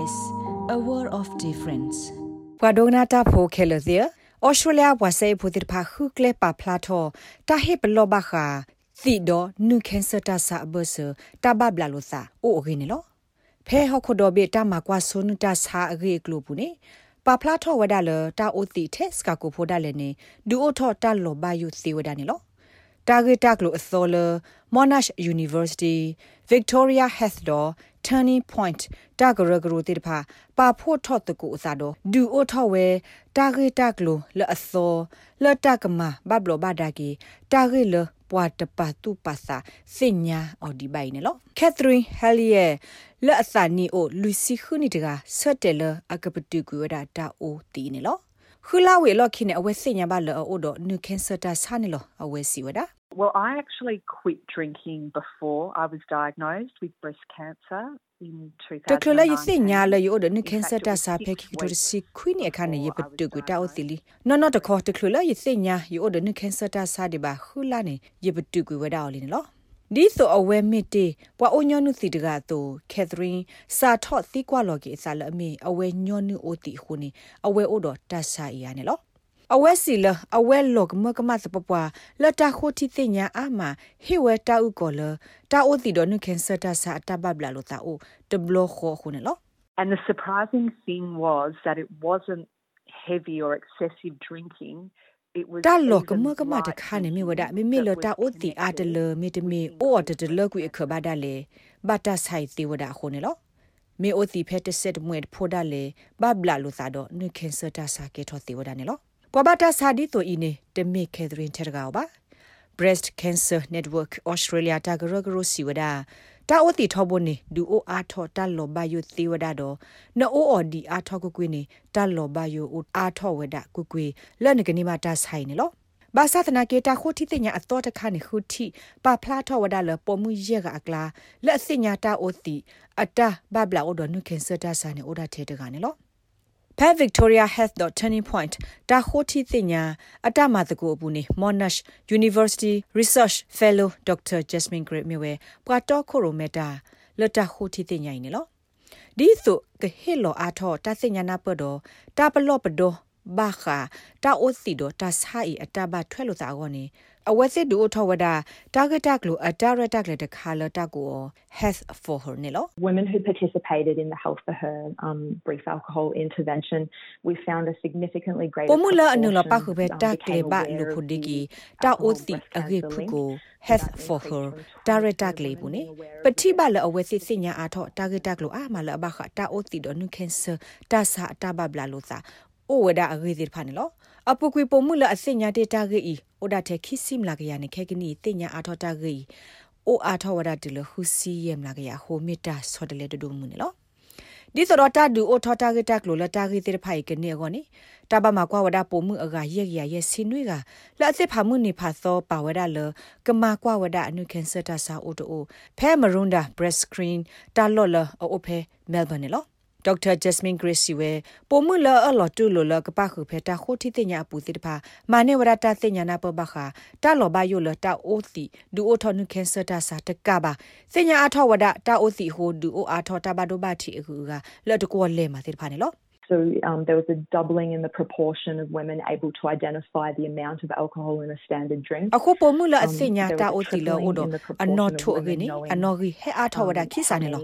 SBS a world of difference ပဒိုနာတာဖိုခဲလဒီဩစတြေးလျဝါဆေဖူတိဖာခုကလေပါဖလာထောတာဟေပလောဘခာသီဒိုနုကန်ဆတာဆာဘဆတာဘဘလာလိုသာအိုအိုနေလောဖဲဟခုဒိုဘေတာမကွာဆွနတာဆာအဂေကလိုပူနေပါဖလာထောဝဒါလတာအိုတီတက်စကကိုဖိုဒါလည်းနေဒူအိုထောတာလောဘယုစီဝဒါနေလော target tak lo athola monash university victoria health law turning point တာဂရဂရတိတဖာပါဖို့ထော့တကူအစားတော့ဒူအိုထော့ဝဲတာဂေတက်လိုလအစောလတကမဘဘလဘဒါကီတာဂေလပွာတပတူပါစာစညာအော်ဒီဘိုင်နော်ကက်သရင်းဟယ်လီရဲ့လက်အစာနီအိုလူစီခုနီတကဆက်တယ်လအကပတူကူရတာတာအိုတီနေလောခူလာဝေလော်ခိနေအဝဲစညာဘလောအိုဒနုကန်ဆာတာဆာနေလောအဝဲစီဝဒါ Well, I actually quit drinking before I was diagnosed with breast cancer in 2019. တကလရစညာလယောဒနကန်ဆာတာစာဖေခိကတိုစီခွိနေအခါနေရပတုကတာအိုတီလီနော်နော်တခေါ်တကလရစညာယောဒနကန်ဆာတာစာဒီပါခူလာနေရပတုကဝဒါအော်လီနော်ဒီဆိုအဝဲမစ်တေပွာအိုညောနုစီတကတိုကက်သရင်းစာထော့တီကွာလော်ကီစာလအမေအဝဲညောနုအိုတီခုနေအဝဲအိုတော်တတ်ဆိုင်ရနေလော အဝဲစီလအဝဲလောကမကမစပပွားလတခိုတီသိညာအာမဟေဝဲတာဥကောလတာအိုတီဒနုကန်ဆာတာစာတဘဘလာလိုတာအိုတဘလခိုခုနေလော And the surprising thing was that it wasn't heavy or excessive drinking. တာလောကမကမတခါနေမြဝဒမိမိလတာအိုတီအာတလမီတမီအိုတတလကွေခဘဒါလေဘတာဆိုင်တီဝဒခုနေလောမေအိုတီဖက်တဆက်မွေဖိုဒါလေဘဘလာလူသာတော့နုခင်ဆတာစာကေထောတီဝဒနေလော ပဘတာစာဒီတိုအင်းနေတမေခဲဒရင်တက်ကောပါ breast cancer network australia တာဂရဂရစီဝဒတာအိုတီထောဘနေဒူအိုအားထောတာလောဘယုသေဝဒတော့နော်အိုအော်ဒီအားထောကွကွေနေတာလောဘယုအားထောဝဒကွကွေလက်နကနေမှာတာဆိုင်နေလောဘာသာသနာကေတာခိုတီတညာအတော်တခါနေခုတီပါဖလာထောဝဒါလပေါ်မှုရကအကလာလက်စညာတာအိုတီအတာဘဘလာအိုဒနုခင်စတာဆာနေအိုဒါထေတကနေလော Pat Victoria Health Turning Point တာခိုတီသိညာအတမတကူအပူနေ Monash University Research Fellow Dr. Jasmine Gray မြဝဲပွာတော့ခိုရိုမက်တာလတခိုတီသိညာနေလောဒီဆိုကဟေလောအားထောတာသိညာနာပတော့တာပလော့ပတော့ ဘာခာတာအိုစီဒိုတာဆိုင်အတဘထွဲလို့သာကောနေအဝက်စစ်ဒူထဝဒတာဂက်တက်လိုအတာရတက်လေတခါလတကို health for her နေလို့ women who participated in the health for her um brief alcohol intervention we found a significantly greater ပမလအနလပခုပဲတာကလေဘလူခုဒီကီတာအိုစီအဂေဖုကို health for her တာရတက်လေဘူးနေပတိဘလအဝက်စစ်စညာအားထောတာဂက်တက်လိုအာမလဘခတာအိုစီဒနုကန်ဆာတာစာတာဘဘလာလို့သာ အိုဝဒအဂေဒီဖာနေလို့အပုကွေပုံမှုလအစညာတေတာဂေဤအိုဒါတေခိစိမလာကရနေခဲကနီတင်ညာအာထောတာဂေအိုအာထောဝဒတလခုစီယမ်လာကရဟိုမီတာဆောဒလေဒဒုံမှုနေလို့ဒီသရတာဒူအိုထောတာဂေတက်လိုလတာဂေတေဖိုင်ကနေကောနေတဘမကွာဝဒပုံမှုအကရက်ရရဲ့စင်နွေကလက်အစ်ဖာမှုနေဖာသောပါဝဒလကမာကွာဝဒအနုကန်ဆတာစာအိုတိုဖဲမရွန်ဒါ breast screen တာလော်လအိုဖဲမဲလ်ဘန်နေလို့ ဒေါက်တာဂျက်စမင်ဂရစီဝဲပိုမှုလာအလော်တူလိုလကပခုဖေတာခိုတီတင်ညာပူတိတဖာမာနေဝရတာတင်ညာနာပဘခာတာလောဘယိုလတာအိုတီဒူအိုထောနုကန်ဆာတာစာတကပါတင်ညာအထောဝဒတာအိုတီဟိုဒူအိုအာထောတာဘဒိုဘတီအခုကလက်တကောလဲမှာတိတဖာနေလော So um, there was a doubling in the proportion of women able to identify the amount of alcohol in a standard drink. အခုပုံမှုလအစညာတာအိုတီလောအိုဒအနော်ထိုအကင်းအနော်ဂီဟဲအားထောဝဒခိစာနေလော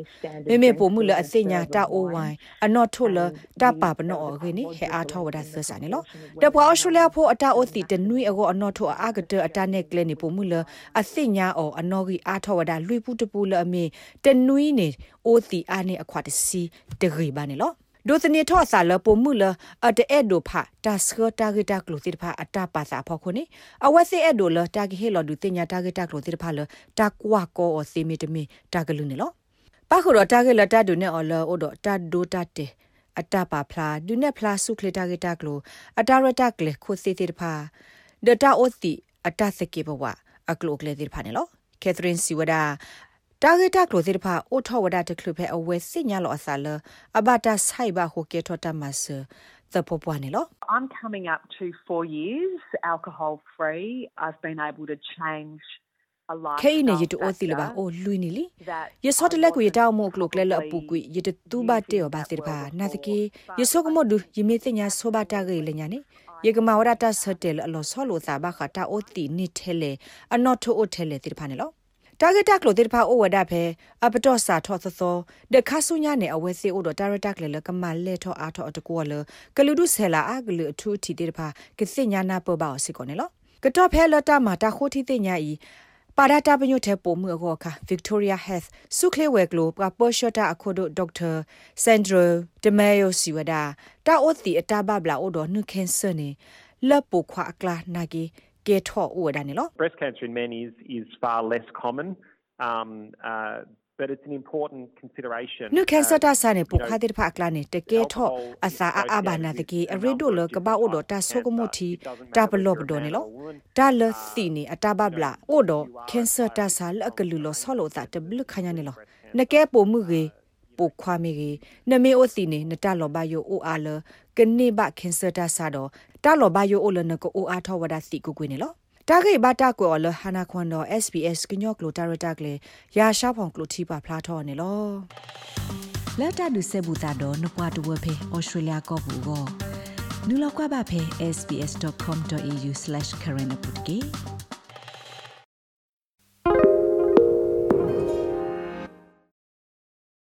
မေမေပုံမှုလအစညာတာအိုဝိုင်အနော်ထိုလတာပါပနောအကင်းဟဲအားထောဝဒဆဆာနေလောတပွားအော်စတြေးလျဖို့အတာအိုတီတနွိအကောအနော်ထိုအာဂတအတာနဲ့ကလနေပုံ မှုလအစညာအောအနော်ဂီအားထောဝဒလွိပူတပူလအမေတနွိနေအိုတီအာနေအခွာတစီတဂီပါနေလောဒိုစနေထောဆာလပိုမှုလအတဲ့ဒိုဖာတာစခတာဂီတာကလိုတိဖာအတာပါစာဖောခုနေအဝစီအဒိုလတာဂီဟေလဒူတင်ညာတာဂီတာကလိုတိဖာလတာကွာကောအစီမီတမီတာဂလူနေလောပါခုတော့တာဂီလတာဒူနေအော်လောအိုဒတာဒိုတာတေအတာပါဖလာဒူနေဖလာဆုခလတာဂီတာကလိုအတာရတာကလေခိုစီတိဖာဒတာအိုတီအတာစကေဘဝအကလိုကလေတိဖာနေလောကက်သရင်စီဝဒါ တာဂက်တာကလိုစီတဖာအိုထောဝဒတကလဖဲအဝဲစညာလောအဆာလအဘတာဆိုင်ဘာဟိုကေထောတမဆသပပွားနေလော I'm coming up to 4 years alcohol free I've been able to change a life ခဲနေရတူအိုတီလပါအိုလူနီလီယစောတလက်ကိုရတောက်မို့ကလုကလဲလပူကွေရတတူဘတေောဘာတိပါနာတကေယစောကမဒူယမေတညာဆိုဘာတာဂေလညာနေယေကမဝရတာဆတယ်အလောဆောလိုသာဘခတာအိုတီနိထဲလေအနော့ထိုအိုထဲလေတိဖာနေလော တာဂက်တက်လို့တိဖာအိုဝဒဖဲအပတော့စာထော့သသောဒခါဆုညာနေအဝဲစီအိုတော့တာရတက်လေလကမလဲထော့အားထော့အတကောလကလူဒုဆဲလာအကလူအထူတီတိဖာကစိညာနာပဘောစီကောနေလောကတော့ဖဲလတာမာတာခိုတီတိညာဤပါဒတာပညုတဲ့ပုံမှုအောခါ Victoria Health စုခလေဝဲကလိုပပေါ်ရှတာအခုဒိုဒေါက်တာစန်ဒရိုဒမေယိုစီဝဒါတာအိုတီအတာဘဘလာအိုဒိုနုကန်ဆာနေလပခွာအကလာနာ ဂီကေထောအိုဒါနေလော Breast cancer in men is is far less common um uh but it's an important consideration နုကန်ဆာတာဆာနေပုခါတိဖာကလာနေတကေထောအစာအာဘာနာတကေအရီဒိုလကဘာအိုဒတာဆုကမိုတီတာဘလော့ဘဒိုနေလောတာလစီနေအတာဘဘလာအိုဒကန်ဆာတာဆာလကလူလောဆောလိုတာတဘလခညာနေလောနကေ ပိုမှုကေပိုခွာမီကေနမေအိုစီနေနတလောဘယိုအိုအားလကနေဘကန်ဆာတာဆာတော့တာလောဘယိုအိုလနကိုအိုအားထောဝဒစီကိုကွေနေလောတာဂိဘတာကိုလဟနာခွန်တော့ SBS ကညော့ကလိုတာရတာကလေရာရှာဖောင်ကလိုတီပါဖလားထောနေလောလက်တာဒုစေဘူတာတော့နပွားတဝဖေဩစတြေးလျကောဘူကိုနူလောက်ကွာပါဖေ sbs.com.au/current update